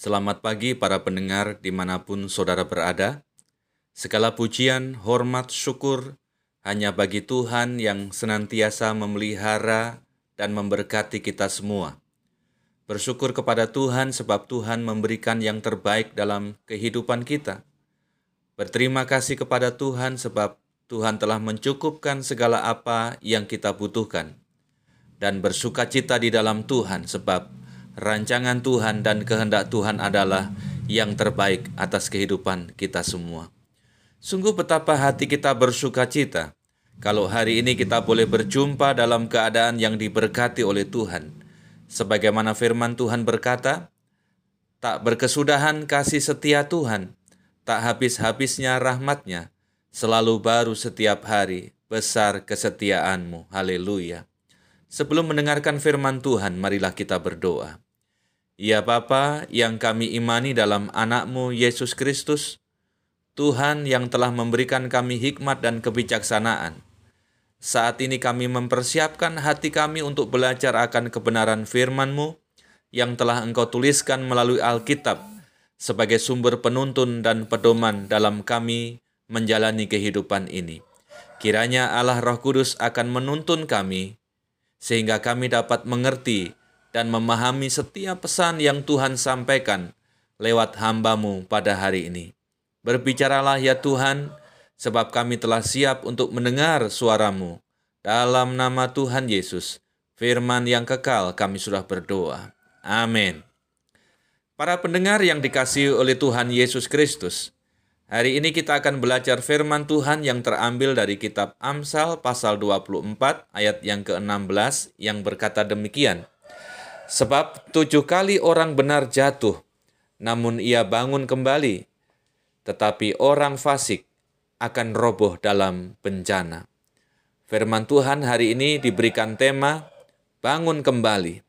Selamat pagi para pendengar di mana pun saudara berada. Segala pujian, hormat, syukur hanya bagi Tuhan yang senantiasa memelihara dan memberkati kita semua. Bersyukur kepada Tuhan sebab Tuhan memberikan yang terbaik dalam kehidupan kita. Berterima kasih kepada Tuhan sebab Tuhan telah mencukupkan segala apa yang kita butuhkan. Dan bersuka cita di dalam Tuhan sebab rancangan Tuhan dan kehendak Tuhan adalah yang terbaik atas kehidupan kita semua. Sungguh betapa hati kita bersuka cita kalau hari ini kita boleh berjumpa dalam keadaan yang diberkati oleh Tuhan Sebagaimana firman Tuhan berkata, tak berkesudahan kasih setia Tuhan, tak habis-habisnya rahmatnya, selalu baru setiap hari, besar kesetiaanmu. Haleluya. Sebelum mendengarkan firman Tuhan, marilah kita berdoa. Ya Bapa yang kami imani dalam anakmu Yesus Kristus, Tuhan yang telah memberikan kami hikmat dan kebijaksanaan, saat ini kami mempersiapkan hati kami untuk belajar akan kebenaran firman-Mu yang telah Engkau tuliskan melalui Alkitab sebagai sumber penuntun dan pedoman dalam kami menjalani kehidupan ini. Kiranya Allah Roh Kudus akan menuntun kami sehingga kami dapat mengerti dan memahami setiap pesan yang Tuhan sampaikan lewat hambamu pada hari ini. Berbicaralah ya Tuhan, sebab kami telah siap untuk mendengar suaramu. Dalam nama Tuhan Yesus, firman yang kekal kami sudah berdoa. Amin. Para pendengar yang dikasihi oleh Tuhan Yesus Kristus, hari ini kita akan belajar firman Tuhan yang terambil dari kitab Amsal pasal 24 ayat yang ke-16 yang berkata demikian. Sebab tujuh kali orang benar jatuh, namun ia bangun kembali, tetapi orang fasik akan roboh dalam bencana. Firman Tuhan hari ini diberikan tema bangun kembali.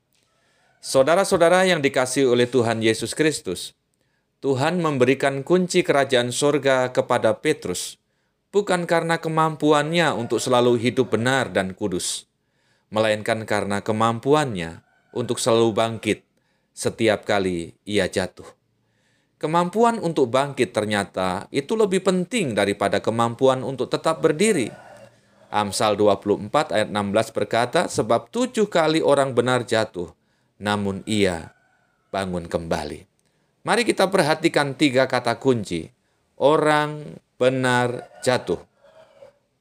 Saudara-saudara yang dikasih oleh Tuhan Yesus Kristus, Tuhan memberikan kunci kerajaan sorga kepada Petrus, bukan karena kemampuannya untuk selalu hidup benar dan kudus, melainkan karena kemampuannya untuk selalu bangkit setiap kali ia jatuh. Kemampuan untuk bangkit ternyata itu lebih penting daripada kemampuan untuk tetap berdiri. Amsal 24 ayat 16 berkata, Sebab tujuh kali orang benar jatuh, namun ia bangun kembali. Mari kita perhatikan tiga kata kunci. Orang benar jatuh.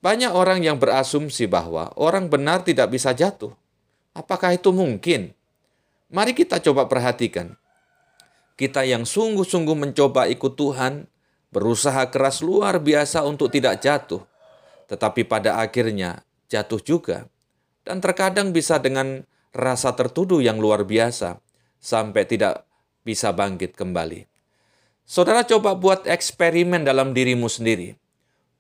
Banyak orang yang berasumsi bahwa orang benar tidak bisa jatuh. Apakah itu mungkin? Mari kita coba perhatikan kita yang sungguh-sungguh mencoba ikut Tuhan, berusaha keras luar biasa untuk tidak jatuh, tetapi pada akhirnya jatuh juga. Dan terkadang bisa dengan rasa tertuduh yang luar biasa, sampai tidak bisa bangkit kembali. Saudara coba buat eksperimen dalam dirimu sendiri.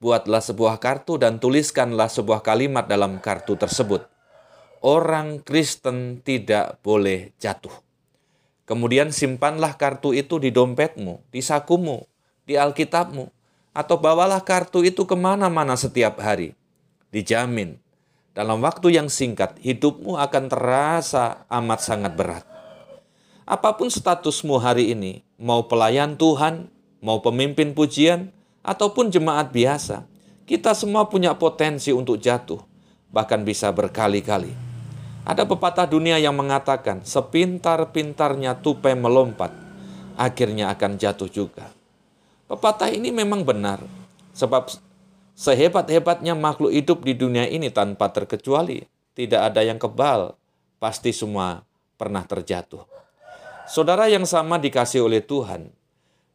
Buatlah sebuah kartu dan tuliskanlah sebuah kalimat dalam kartu tersebut. Orang Kristen tidak boleh jatuh. Kemudian simpanlah kartu itu di dompetmu, di sakumu, di Alkitabmu, atau bawalah kartu itu ke mana-mana setiap hari. Dijamin, dalam waktu yang singkat, hidupmu akan terasa amat sangat berat. Apa pun statusmu hari ini, mau pelayan Tuhan, mau pemimpin pujian, ataupun jemaat biasa, kita semua punya potensi untuk jatuh, bahkan bisa berkali-kali. Ada pepatah dunia yang mengatakan, sepintar-pintarnya tupai melompat, akhirnya akan jatuh juga. Pepatah ini memang benar, sebab sehebat-hebatnya makhluk hidup di dunia ini tanpa terkecuali, tidak ada yang kebal, pasti semua pernah terjatuh. Saudara yang sama dikasih oleh Tuhan,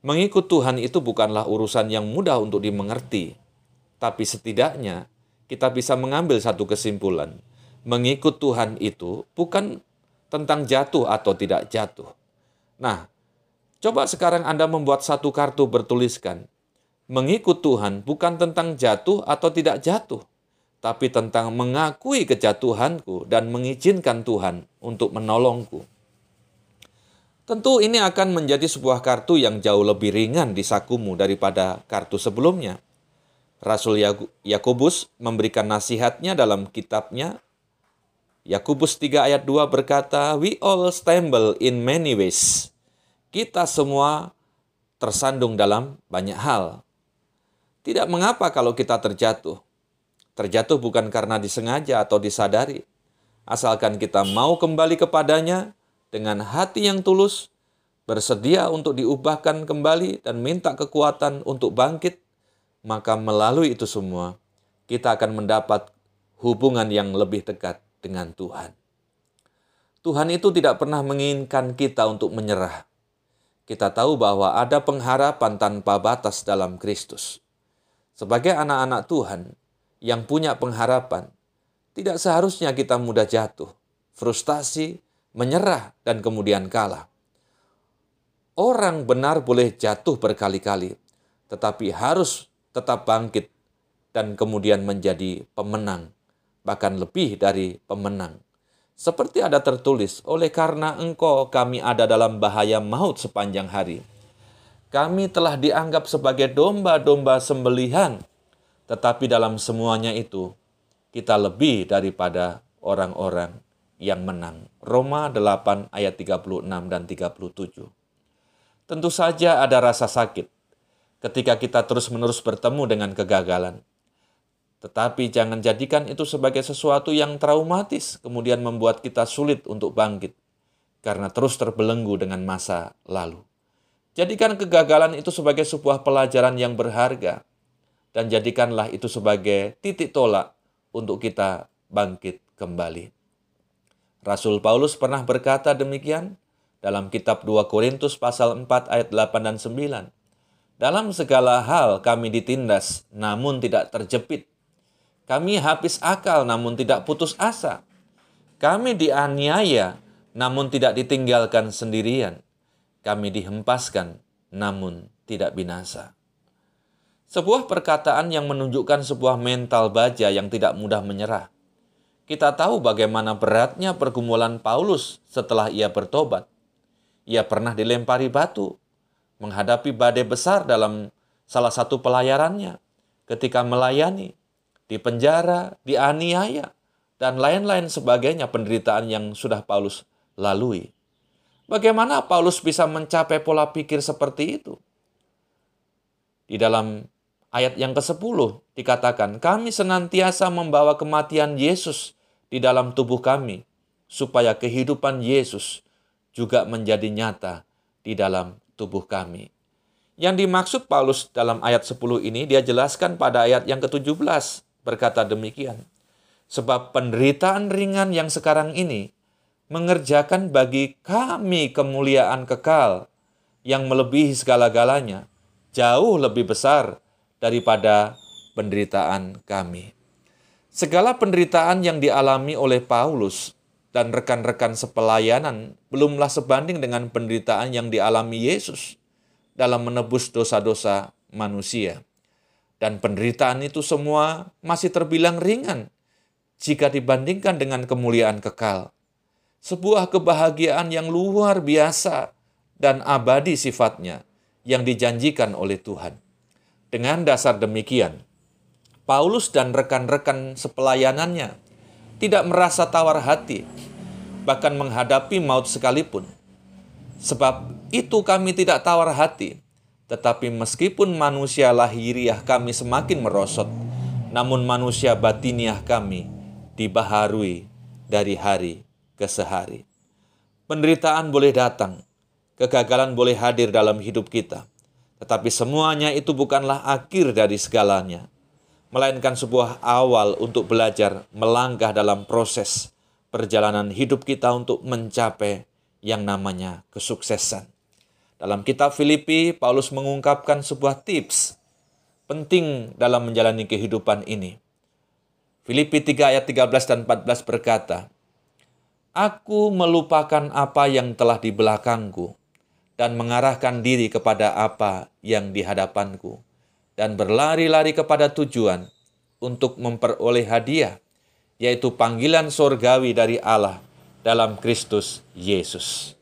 mengikut Tuhan itu bukanlah urusan yang mudah untuk dimengerti, tapi setidaknya kita bisa mengambil satu kesimpulan – mengikut Tuhan itu bukan tentang jatuh atau tidak jatuh. Nah, coba sekarang Anda membuat satu kartu bertuliskan, mengikut Tuhan bukan tentang jatuh atau tidak jatuh, tapi tentang mengakui kejatuhanku dan mengizinkan Tuhan untuk menolongku. Tentu ini akan menjadi sebuah kartu yang jauh lebih ringan di sakumu daripada kartu sebelumnya. Rasul Yakobus memberikan nasihatnya dalam kitabnya Yakobus 3 ayat 2 berkata, We all stumble in many ways. kita semua tersandung dalam banyak hal. Tidak mengapa kalau kita terjatuh. Terjatuh bukan karena disengaja atau disadari. Asalkan kita mau kembali kepadanya dengan hati yang tulus, bersedia untuk diubahkan kembali dan minta kekuatan untuk bangkit, maka melalui itu semua kita akan mendapat hubungan yang lebih dekat dengan Tuhan. Tuhan itu tidak pernah menginginkan kita untuk menyerah. Kita tahu bahwa ada pengharapan tanpa batas dalam Kristus. Sebagai anak-anak Tuhan yang punya pengharapan, tidak seharusnya kita mudah jatuh, frustasi, menyerah, dan kemudian kalah. Orang benar boleh jatuh berkali-kali, tetapi harus tetap bangkit dan kemudian menjadi pemenang, bahkan lebih dari pemenang. Seperti ada tertulis, oleh karena engkau kami ada dalam bahaya maut sepanjang hari kami telah dianggap sebagai domba-domba sembelihan, tetapi dalam semuanya itu kita lebih daripada orang-orang yang menang. Roma 8 ayat 36 dan 37. Tentu saja ada rasa sakit ketika kita terus-menerus bertemu dengan kegagalan. Tetapi jangan jadikan itu sebagai sesuatu yang traumatis, kemudian membuat kita sulit untuk bangkit karena terus terbelenggu dengan masa lalu. Jadikan kegagalan itu sebagai sebuah pelajaran yang berharga, dan jadikanlah itu sebagai titik tolak untuk kita bangkit kembali. Rasul Paulus pernah berkata demikian dalam kitab 2 Korintus pasal 4 ayat 8 dan 9. Dalam segala hal kami ditindas namun tidak terjepit. Kami habis akal namun tidak putus asa. Kami dianiaya namun tidak ditinggalkan sendirian kami dihempaskan, namun tidak binasa. Sebuah perkataan yang menunjukkan sebuah mental baja yang tidak mudah menyerah. Kita tahu bagaimana beratnya pergumulan Paulus setelah ia bertobat. Ia pernah dilempari batu, menghadapi badai besar dalam salah satu pelayarannya, ketika melayani, di penjara, dianiaya, dan lain-lain sebagainya penderitaan yang sudah Paulus lalui. Bagaimana Paulus bisa mencapai pola pikir seperti itu? Di dalam ayat yang ke-10 dikatakan, kami senantiasa membawa kematian Yesus di dalam tubuh kami, supaya kehidupan Yesus juga menjadi nyata di dalam tubuh kami. Yang dimaksud Paulus dalam ayat 10 ini, dia jelaskan pada ayat yang ke-17, berkata demikian. Sebab penderitaan ringan yang sekarang ini mengerjakan bagi kami kemuliaan kekal yang melebihi segala-galanya, jauh lebih besar daripada penderitaan kami. Segala penderitaan yang dialami oleh Paulus dan rekan-rekan sepelayanan belumlah sebanding dengan penderitaan yang dialami Yesus dalam menebus dosa-dosa manusia. Dan penderitaan itu semua masih terbilang ringan jika dibandingkan dengan kemuliaan kekal sebuah kebahagiaan yang luar biasa dan abadi sifatnya yang dijanjikan oleh Tuhan. Dengan dasar demikian, Paulus dan rekan-rekan sepelayanannya tidak merasa tawar hati, bahkan menghadapi maut sekalipun. Sebab itu kami tidak tawar hati, tetapi meskipun manusia lahiriah kami semakin merosot, namun manusia batiniah kami dibaharui dari hari ke sehari. Penderitaan boleh datang, kegagalan boleh hadir dalam hidup kita, tetapi semuanya itu bukanlah akhir dari segalanya, melainkan sebuah awal untuk belajar melangkah dalam proses perjalanan hidup kita untuk mencapai yang namanya kesuksesan. Dalam kitab Filipi, Paulus mengungkapkan sebuah tips penting dalam menjalani kehidupan ini. Filipi 3 ayat 13 dan 14 berkata, Aku melupakan apa yang telah di belakangku dan mengarahkan diri kepada apa yang di hadapanku dan berlari-lari kepada tujuan untuk memperoleh hadiah, yaitu panggilan sorgawi dari Allah dalam Kristus Yesus.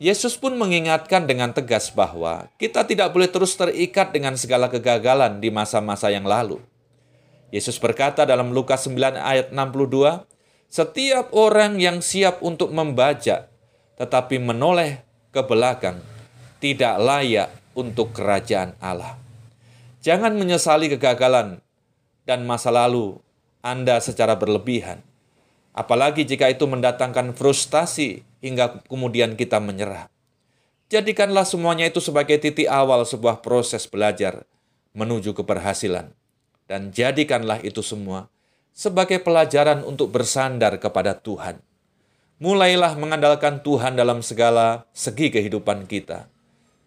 Yesus pun mengingatkan dengan tegas bahwa kita tidak boleh terus terikat dengan segala kegagalan di masa-masa yang lalu. Yesus berkata dalam Lukas 9 ayat 62, setiap orang yang siap untuk membaca tetapi menoleh ke belakang tidak layak untuk kerajaan Allah. Jangan menyesali kegagalan dan masa lalu Anda secara berlebihan. Apalagi jika itu mendatangkan frustasi hingga kemudian kita menyerah. Jadikanlah semuanya itu sebagai titik awal sebuah proses belajar menuju keberhasilan. Dan jadikanlah itu semua sebagai pelajaran untuk bersandar kepada Tuhan. Mulailah mengandalkan Tuhan dalam segala segi kehidupan kita.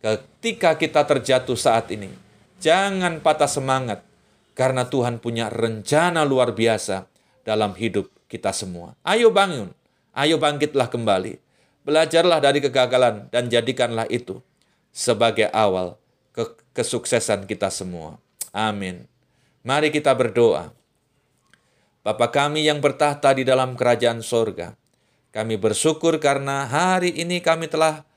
Ketika kita terjatuh saat ini, Jangan patah semangat, karena Tuhan punya rencana luar biasa dalam hidup kita semua. Ayo bangun, ayo bangkitlah kembali. Belajarlah dari kegagalan dan jadikanlah itu sebagai awal ke kesuksesan kita semua. Amin. Mari kita berdoa. Bapa kami yang bertahta di dalam kerajaan sorga, kami bersyukur karena hari ini kami telah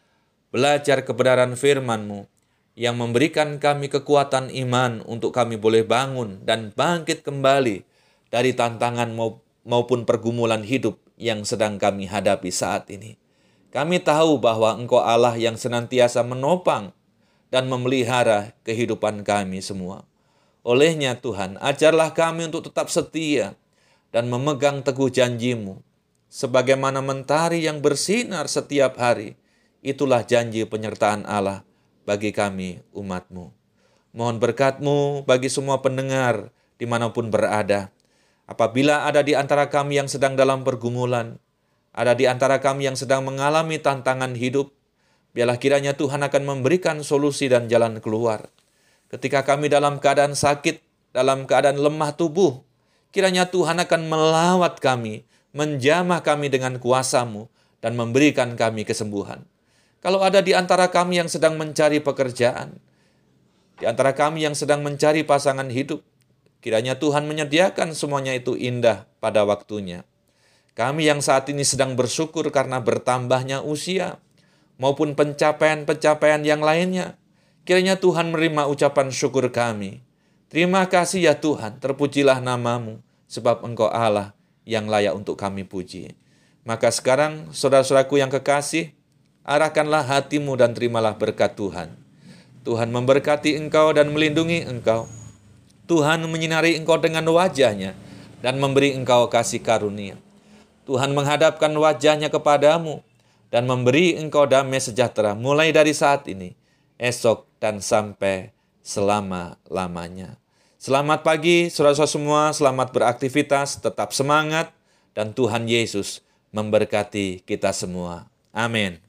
belajar kebenaran firman-Mu yang memberikan kami kekuatan iman untuk kami boleh bangun dan bangkit kembali dari tantangan maupun pergumulan hidup yang sedang kami hadapi saat ini. Kami tahu bahwa Engkau Allah yang senantiasa menopang dan memelihara kehidupan kami semua. Olehnya Tuhan, ajarlah kami untuk tetap setia dan memegang teguh janjimu. Sebagaimana mentari yang bersinar setiap hari, itulah janji penyertaan Allah bagi kami umatmu. Mohon berkatmu bagi semua pendengar di mana pun berada. Apabila ada di antara kami yang sedang dalam pergumulan, ada di antara kami yang sedang mengalami tantangan hidup, biarlah kiranya Tuhan akan memberikan solusi dan jalan keluar. Ketika kami dalam keadaan sakit, dalam keadaan lemah tubuh, kiranya Tuhan akan melawat kami, menjamah kami dengan kuasamu, dan memberikan kami kesembuhan. Kalau ada di antara kami yang sedang mencari pekerjaan, di antara kami yang sedang mencari pasangan hidup, kiranya Tuhan menyediakan semuanya itu indah pada waktunya. Kami yang saat ini sedang bersyukur karena bertambahnya usia maupun pencapaian-pencapaian yang lainnya, kiranya Tuhan menerima ucapan syukur kami. Terima kasih ya Tuhan, terpujilah namamu, sebab Engkau Allah yang layak untuk kami puji. Maka sekarang, saudara-saudaraku yang kekasih, arahkanlah hatimu dan terimalah berkat Tuhan. Tuhan memberkati engkau dan melindungi engkau. Tuhan menyinari engkau dengan wajahnya dan memberi engkau kasih karunia. Tuhan menghadapkan wajahnya kepadamu dan memberi engkau damai sejahtera mulai dari saat ini, esok dan sampai selama-lamanya. Selamat pagi, saudara-saudara semua. Selamat beraktivitas, tetap semangat, dan Tuhan Yesus memberkati kita semua. Amin.